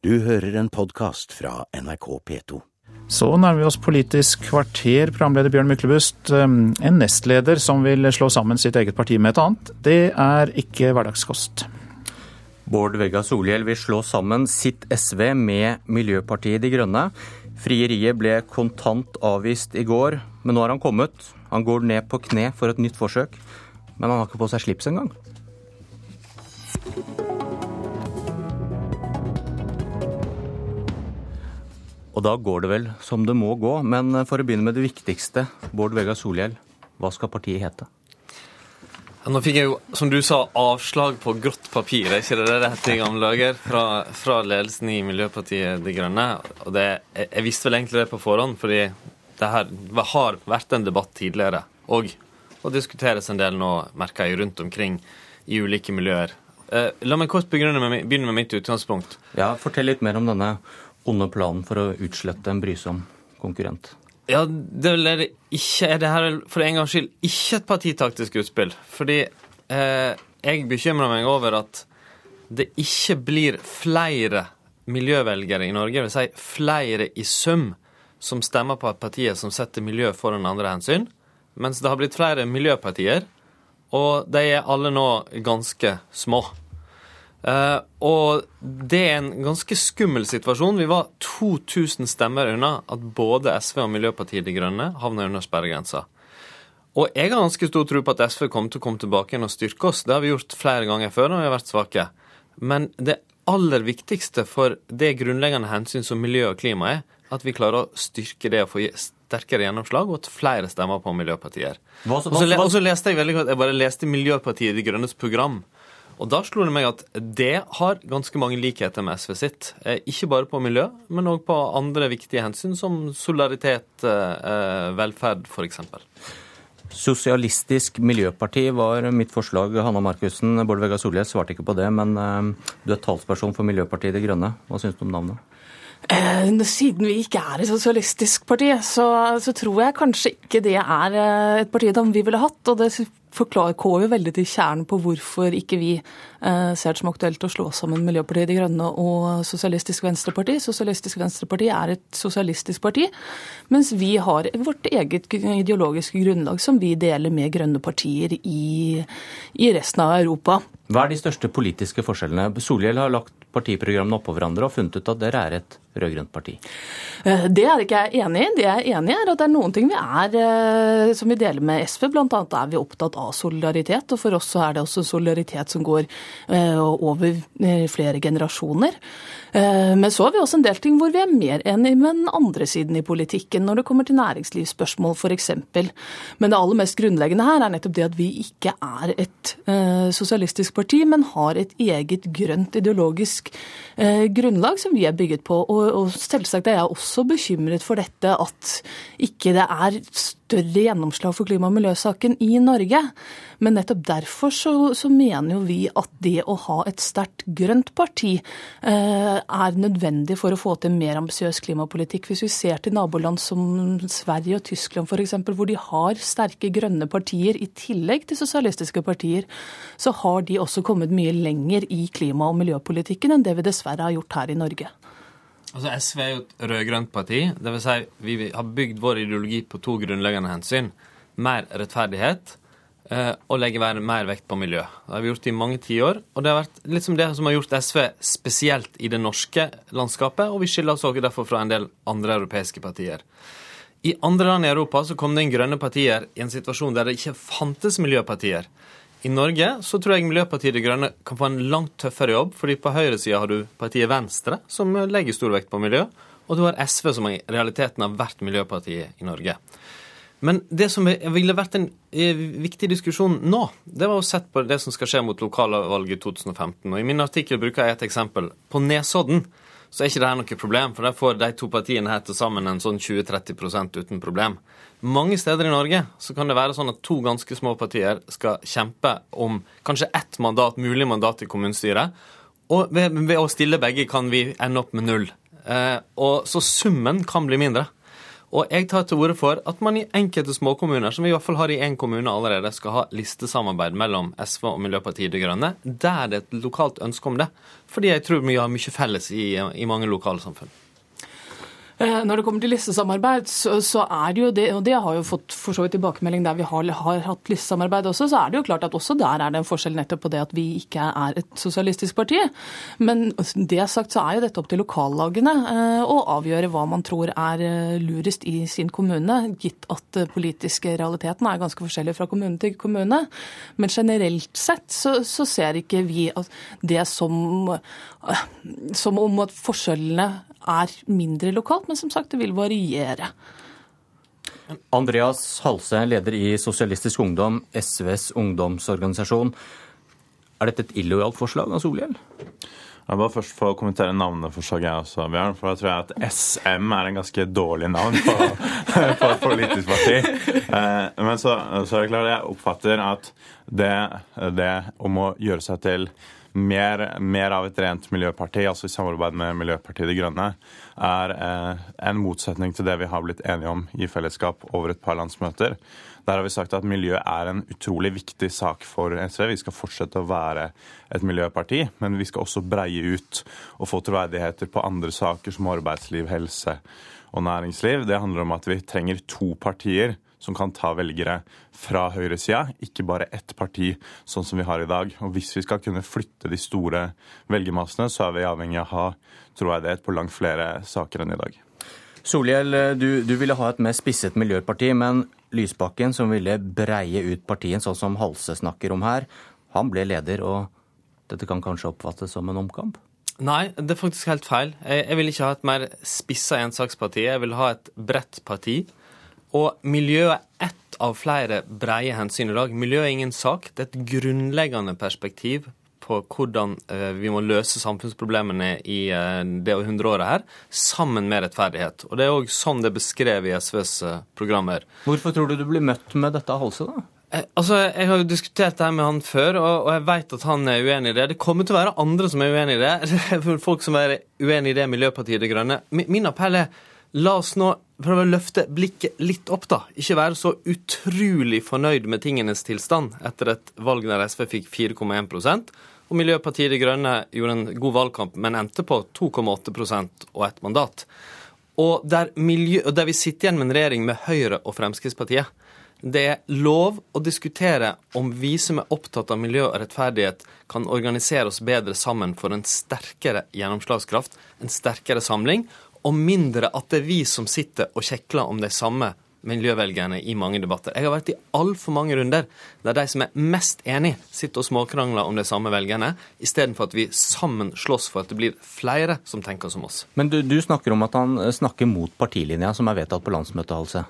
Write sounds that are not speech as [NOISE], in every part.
Du hører en podkast fra NRK P2. Så nærmer vi oss Politisk kvarter, programleder Bjørn Myklebust. En nestleder som vil slå sammen sitt eget parti med et annet, det er ikke hverdagskost. Bård Vegar Solhjell vil slå sammen sitt SV med Miljøpartiet De Grønne. Frieriet ble kontant avvist i går, men nå har han kommet. Han går ned på kne for et nytt forsøk, men han har ikke på seg slips engang. Og da går det vel som det må gå. Men for å begynne med det viktigste, Bård Vegar Solhjell, hva skal partiet hete? Ja, nå fikk jeg jo, som du sa, avslag på grått papir, er ikke det det det heter i gamle dager? Fra, fra, ledelsen i Miljøpartiet De Grønne. Og det, jeg, jeg, visste vel egentlig det på forhånd, fordi det her har vært en debatt tidligere. Og og diskuteres en del nå, merker jeg, rundt omkring i ulike miljøer. Eh, la meg kort begynne med, begynne med mitt utgangspunkt. Ja, Fortell litt mer om denne onde planen for å utslette en brysom konkurrent? Ja, det er ikke er det her for en gangs skyld ikke et partitaktisk utspill. Fordi eh, jeg bekymrer meg over at det ikke blir flere miljøvelgere i Norge, vil si flere i sum, som stemmer på partiet som setter miljø foran andre hensyn, mens det har blitt flere miljøpartier, og de er alle nå ganske små. Uh, og det er en ganske skummel situasjon. Vi var 2000 stemmer unna at både SV og Miljøpartiet De Grønne havna under sperregrensa. Og jeg har ganske stor tro på at SV kommer til å komme tilbake igjen og styrke oss. Det har vi gjort flere ganger før når vi har vært svake. Men det aller viktigste for det grunnleggende hensyn som miljø og klima er, at vi klarer å styrke det og få sterkere gjennomslag, og at flere stemmer på miljøpartier. Og så leste jeg veldig godt, jeg bare leste Miljøpartiet De Grønnes program. Og da slo det meg at det har ganske mange likheter med SV sitt. Eh, ikke bare på miljø, men òg på andre viktige hensyn, som solidaritet, eh, velferd f.eks. Sosialistisk Miljøparti var mitt forslag. Hanna Markussen, Bård Vegar Solhjell svarte ikke på det, men eh, du er talsperson for Miljøpartiet De Grønne. Hva syns du om navnet? Eh, siden vi ikke er et sosialistisk parti, så, så, tror jeg kanskje ikke det er eh, et parti vi ville hatt. Og det forklarer KU veldig til kjernen på hvorfor ikke vi eh, ser det som aktuelt å slå sammen Miljøpartiet De Grønne og Sosialistisk Venstreparti. Sosialistisk Venstreparti er et sosialistisk parti, mens vi har vårt eget ideologiske grunnlag som vi deler med grønne partier i, i resten av Europa. Hva er de største politiske forskjellene? Solhjell har lagt partiprogrammene oppå hverandre og funnet ut at dere er et rød-grønt parti? Eh, det er ikke jeg enig i. Det jeg er enig i, er at det er noen ting vi er eh, som vi deler med SV. Blant annet er vi opptatt av solidaritet, og for oss så er det også solidaritet som går eh, over flere generasjoner. Men så har vi også en del ting hvor vi er mer enige med den andre siden i politikken, når det kommer til næringslivsspørsmål f.eks. Men det aller mest grunnleggende her er nettopp det at vi ikke er et sosialistisk parti, men har et eget grønt ideologisk grunnlag som vi er bygget på. Og selvsagt er jeg også bekymret for dette at ikke det er større gjennomslag for klima- og miljøsaken i Norge. Men nettopp derfor så, så mener jo vi at det å ha et sterkt grønt parti eh, er nødvendig for å få til en mer ambisiøs klimapolitikk. Hvis vi ser til naboland som Sverige og Tyskland f.eks., hvor de har sterke grønne partier i tillegg til sosialistiske partier, så har de også kommet mye lenger i klima- og miljøpolitikken enn det vi dessverre har gjort her i Norge. Altså SV er jo et rød-grønt parti. Det vil si, vi har bygd vår ideologi på to grunnleggende hensyn. Mer rettferdighet eh, og legge mer vekt på miljø. Det har vi gjort i mange tiår. Og det har vært litt som det som har gjort SV spesielt i det norske landskapet, og vi skiller oss også derfor fra en del andre europeiske partier. I andre land i Europa så kom det inn grønne partier i en situasjon der det ikke fantes miljøpartier. I Norge så tror jeg Miljøpartiet De Grønne kan få en langt tøffere jobb, fordi på høyresida har du partiet Venstre, som legger stor vekt på miljø, og du har SV, som i realiteten har vært miljøpartiet i Norge. Men det som ville vært en eh, viktig diskusjon nå, det var å sette på det som skal skje mot lokalvalget i 2015. Og I min artikkel bruker jeg et eksempel. På Nesodden så er ikke det her noe problem, for der får de to partiene her til sammen en sånn 20-30% uten problem. Mange steder i Norge så kan det være sånn at to ganske små partier skal kjempe om kanskje ett mandat, mulig mandat i kommunestyret. Og ved, ved, å stille begge kan vi ende opp med null. Eh, og Så summen kan bli mindre. Og jeg tar til orde for at man i enkelte småkommuner, som vi i hvert fall har i én kommune allerede, skal ha listesamarbeid mellom SV og Miljøpartiet De Grønne, der det er et lokalt ønske om det. Fordi jeg tror vi har mye felles i, i mange lokalsamfunn. Eh, når det kommer til listesamarbeid, så, så, er det jo det, og det har jo fått for så vidt tilbakemelding der vi har, har, hatt listesamarbeid også, så er det jo klart at også der er det en forskjell nettopp på det at vi ikke er et sosialistisk parti. Men det sagt så er jo dette opp til lokallagene eh, å avgjøre hva man tror er eh, lurest i sin kommune, gitt at politiske realiteten er ganske forskjellig fra kommune til kommune. Men generelt sett så, så ser ikke vi det som, som om at forskjellene er mindre lokalt, men som sagt, det vil variere. Andreas Halse, leder i Sosialistisk Ungdom, SVs ungdomsorganisasjon. Er dette et illojalt forslag av Solhjell? Jeg bare først få kommentere navneforslaget, jeg også, Bjørn. For da tror jeg at SM er en ganske dårlig navn på, [LAUGHS] på et politisk parti. Eh, men så, så, er det klart jeg oppfatter at det, det om å gjøre seg til mer, mer, av et rent miljøparti, altså i samarbeid med Miljøpartiet De Grønne, er eh, en motsetning til det vi har blitt enige om i fellesskap over et par landsmøter. Der har vi sagt at miljø er en utrolig viktig sak for SV. Vi skal fortsette å være et miljøparti, men vi skal også breie ut og få troverdigheter på andre saker som arbeidsliv, helse og næringsliv. Det handler om at vi trenger to partier som kan ta velgere fra høyresida, ikke bare ett parti, sånn som vi har i dag. Og Hvis vi skal kunne flytte de store velgermassene, så er vi avhengig av å ha troverdighet på langt flere saker enn i dag. Solhjell, du, du, ville ha et mer spisset miljøparti, men Lysbakken, som ville breie ut partiet, sånn som Halse snakker om her, han ble leder, og dette kan kanskje oppfattes som en omkamp? Nei, det er faktisk helt feil. Jeg, jeg vil ikke ha et mer spissa ensaksparti. Jeg vil ha et bredt parti og miljø er ett av flere breie hensyn i dag. Miljø er ingen sak. Det er et grunnleggende perspektiv på hvordan eh, vi må løse samfunnsproblemene i eh, det hundreåret her, sammen med rettferdighet. Og Det er òg sånn det er beskrevet i SVs eh, programmer. Hvorfor tror du du blir møtt med dette halset, da? Altså, Jeg har jo diskutert det her med han før, og, og jeg vet at han er uenig i det. Det kommer til å være andre som er uenig i det. [LAUGHS] Folk som er uenig i det Miljøpartiet De Grønne. Min appell er La oss nå prøve å løfte blikket litt opp, da. Ikke være så utrolig fornøyd med tingenes tilstand etter et valg der SV fikk 4,1 og Miljøpartiet De Grønne gjorde en god valgkamp, men endte på 2,8% og ett mandat. Og der, miljø, der vi sitter igjen med en regjering med Høyre og Fremskrittspartiet. Det er lov å diskutere om vi som er opptatt av miljø og rettferdighet, kan organisere oss bedre sammen for en sterkere gjennomslagskraft, en sterkere samling, og mindre at det er vi som sitter og kjekler om de samme miljøvelgerne i mange debatter. Jeg har vært i altfor mange runder der de som er mest enig, sitter og småkrangler om de samme velgerne, istedenfor at vi sammen slåss for at det blir flere som tenker som oss. Men du, du snakker om at han snakker mot partilinja som er vedtatt på landsmøtet, Halse.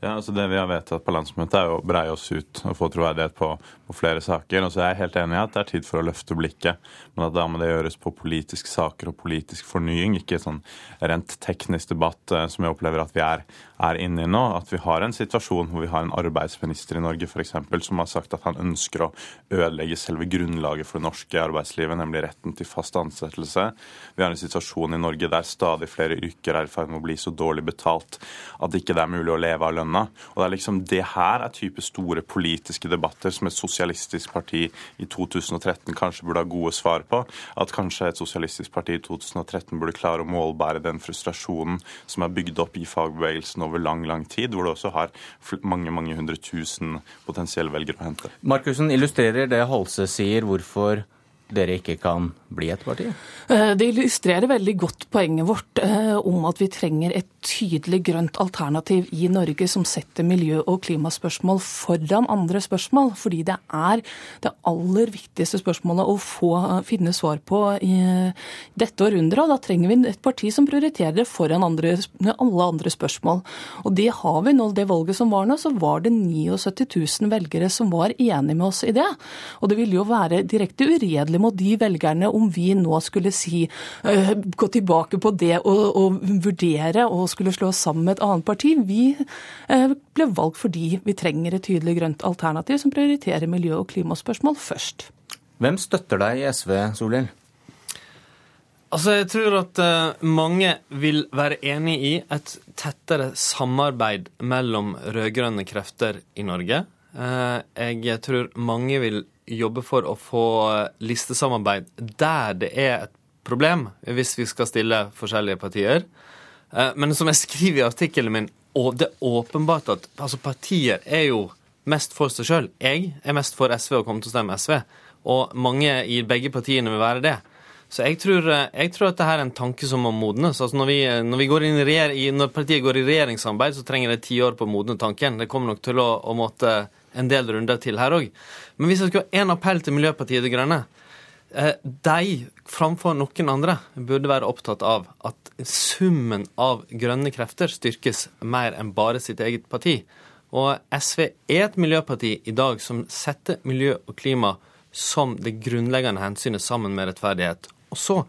Ja, altså Det vi har vedtatt på landsmøtet, er å breie oss ut og få troverdighet på, på, flere saker. Og så er jeg helt enig i at det er tid for å løfte blikket, men at da må det gjøres på politiske saker og politisk fornying, ikke sånn rent teknisk debatt eh, som jeg opplever at vi er, er inne i nå. At vi har en situasjon hvor vi har en arbeidsminister i Norge f.eks. som har sagt at han ønsker å ødelegge selve grunnlaget for det norske arbeidslivet, nemlig retten til fast ansettelse. Vi har en situasjon i Norge der stadig flere yrker er i ferd med å bli så dårlig betalt at ikke det er mulig å leve av lønna lønna. Og Det er liksom det her er type store politiske debatter som et sosialistisk parti i 2013 kanskje burde ha gode svar på. At kanskje et sosialistisk parti i 2013 burde klare å målbære den frustrasjonen som er bygd opp i fagbevegelsen over lang, lang tid, hvor det også har mange mange hundre tusen potensielle velgere å hente. Markussen illustrerer det Halse sier, hvorfor dere ikke kan bli et parti? Eh, det illustrerer veldig godt poenget vårt eh, om at vi trenger et tydelig grønt alternativ i Norge som setter miljø- og klimaspørsmål foran andre spørsmål. Fordi det er det aller viktigste spørsmålet å få eh, finne svar på i dette århundret. Og da trenger vi et parti som prioriterer det foran andre, alle andre spørsmål. Og det har vi nå. Det valget som var nå, så var det 79 000 velgere som var enige med oss i det. Og det ville jo være direkte uredelig mot de velgerne om vi nå skulle si, uh, gå tilbake på det og, og, vurdere og skulle slå oss sammen med et annet parti. Vi uh, ble valgt fordi vi trenger et tydelig grønt alternativ som prioriterer miljø- og klimaspørsmål først. Hvem støtter deg i SV, Solhjell? Altså, Jeg tror at uh, mange vil være enig i et tettere samarbeid mellom rød-grønne krefter i Norge. Uh, jeg tror mange vil jobbe for å få listesamarbeid der det er et problem, hvis vi skal stille forskjellige partier. Uh, men som jeg skriver i artikkelen min, og det er åpenbart at altså, partier er jo mest for seg sjøl. Jeg er mest for SV og kommer til å stemme SV. Og mange i begge partiene vil være det. Så jeg tror, eh, jeg tror, at dette er en tanke som må modnes. Altså når, vi, eh, når, vi i, når, partiet går i regjeringssamarbeid, så trenger det ti år på å modne tanken. Det kommer nok til å, å måtte en del runder til her òg. Men hvis jeg skulle ha én appell til Miljøpartiet De Grønne eh, De, framfor noen andre, burde være opptatt av at summen av grønne krefter styrkes mer enn bare sitt eget parti. Og SV er et miljøparti i dag som setter miljø og klima som det grunnleggende hensynet sammen med rettferdighet. Og så,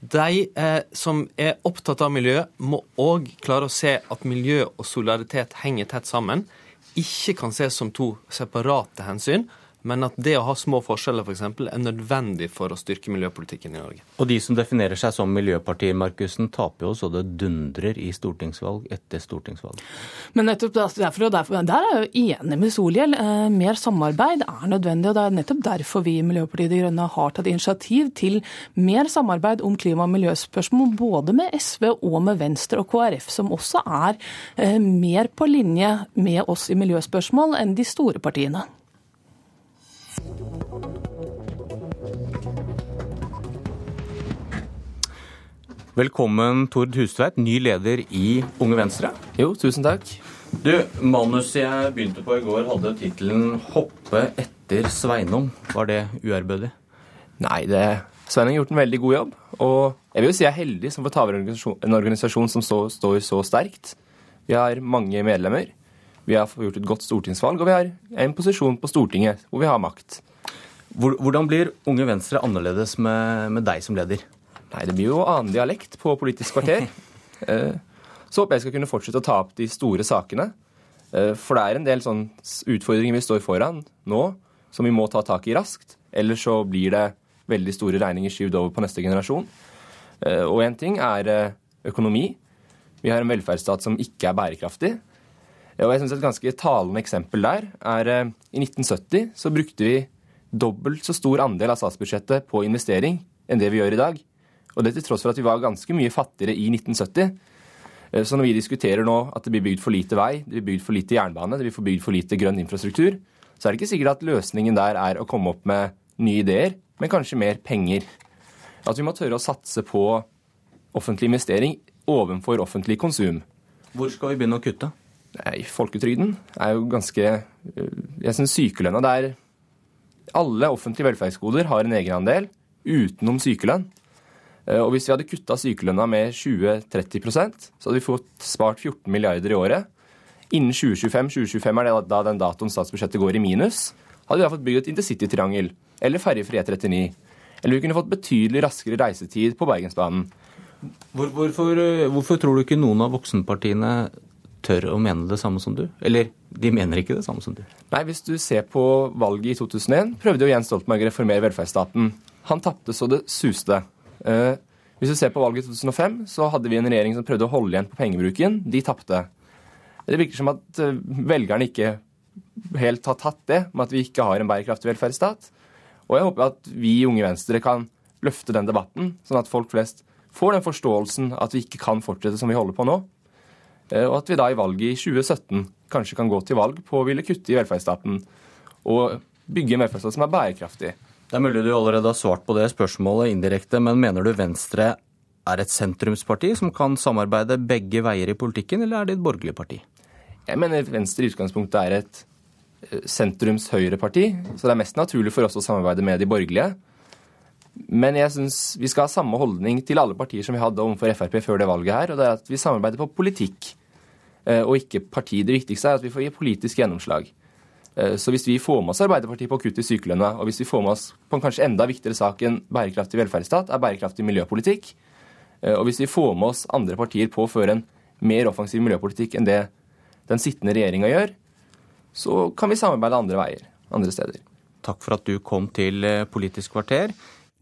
de eh, som er opptatt av miljø, må òg klare å se at miljø og solidaritet henger tett sammen. Ikke kan ses som to separate hensyn, men at det å ha små forskjeller f.eks. For er nødvendig for å styrke miljøpolitikken i Norge. Og de som definerer seg som Miljøpartiet, Markussen, taper jo så det dundrer i stortingsvalg etter stortingsvalg. Men nettopp derfor, og derfor, Der er jeg jo enig med Solhjell. Eh, mer samarbeid er nødvendig. og Det er nettopp derfor vi i Miljøpartiet De Grønne har tatt initiativ til mer samarbeid om klima- og miljøspørsmål, både med SV og med Venstre og KrF, som også er eh, mer på linje med oss i miljøspørsmål enn de store partiene. Velkommen, Tord Hustveit, ny leder i Unge Venstre. Jo, tusen takk. Du, Manuset jeg begynte på i går, hadde tittelen 'Hoppe etter Sveinung'. Var det uærbødig? Nei, det, Sveinung har gjort en veldig god jobb. Og jeg vil jo si jeg er heldig som får ta over en organisasjon som så, står så sterkt. Vi har mange medlemmer. Vi har gjort et godt stortingsvalg, og vi har en posisjon på Stortinget hvor vi har makt. Hvordan blir Unge Venstre annerledes med, med deg som leder? Nei, Det blir jo annen dialekt på Politisk kvarter. [LAUGHS] Eh, så håper jeg skal kunne fortsette å ta opp de store sakene. Eh, for det er en del sånn utfordringer vi står foran nå, som vi må ta tak i raskt. Ellers så blir det veldig store regninger skyvd over på neste generasjon. Eh, og én ting er økonomi. Vi har en velferdsstat som ikke er bærekraftig. Og jeg synes Et ganske talende eksempel der er i 1970 så brukte vi dobbelt så stor andel av statsbudsjettet på investering enn det vi gjør i dag. Og det til tross for at vi var ganske mye fattigere i 1970. Eh, så når vi diskuterer nå at det blir bygd for lite vei, det blir bygd for lite jernbane, det blir bygd for lite grønn infrastruktur, så er det ikke sikkert at løsningen der er å komme opp med nye ideer, men kanskje mer penger. At vi må tørre å satse på offentlig investering ovenfor offentlig konsum. Hvor skal vi begynne å kutte? Nei, Folketrygden er jo ganske eh, Jeg syns sykelønna der Alle offentlige velferdsgoder har en egenandel utenom sykelønn. Eh, og hvis vi hadde kutta sykelønna med 20-30% så hadde vi fått spart 14 milliarder i året. Innen 2025, 2025 er det da den datoen statsbudsjettet går i minus, hadde vi da fått bygd et intercitytriangel eller ferjefri E39. Eller vi kunne fått betydelig raskere reisetid på Bergensbanen. Hvorfor, eh, hvorfor tror du ikke noen av voksenpartiene tør å mene det samme som du? Eller de mener ikke det samme som du? Nei, Hvis du ser på valget i 2001, prøvde jo Jens Stoltenberg å reformere velferdsstaten. Han tapte så det suste. Eh, hvis du ser på valget i 2005, så hadde vi en regjering som prøvde å holde igjen på pengebruken. De tapte. Det virker som at eh, velgerne ikke helt har tatt det med at vi ikke har en bærekraftig velferdsstat. Og jeg håper at vi i Unge Venstre kan løfte den debatten, sånn at folk flest får den forståelsen at vi ikke kan fortsette som vi holder på nå. Eh, og at vi da i valget i 2017 kanskje kan gå til valg på å ville kutte i velferdsstaten og bygge en velferdsstat som er bærekraftig. Det er mulig du allerede har svart på det spørsmålet indirekte, men mener du Venstre er et sentrumsparti som kan samarbeide begge veier i politikken, eller er det et borgerlig parti? Jeg mener Venstre i utgangspunktet er et sentrums-høyre-parti, så det er mest naturlig for oss å samarbeide med de borgerlige. Men jeg syns vi skal ha samme holdning til alle partier som vi hadde overfor Frp før det valget her, og det er at vi samarbeider på politikk eh, og ikke parti. Det viktigste er at vi får gi politisk gjennomslag. Eh, så hvis vi får med oss Arbeiderpartiet på å kutte i sykelønna, og hvis vi får med oss på en kanskje enda viktigere sak enn bærekraftig velferdsstat, er bærekraftig miljøpolitikk, eh, og hvis vi får med oss andre partier på å føre en mer offensiv miljøpolitikk enn det den sittende regjeringa gjør, så kan vi samarbeide andre veier, andre steder. Takk for at du kom til Politisk kvarter.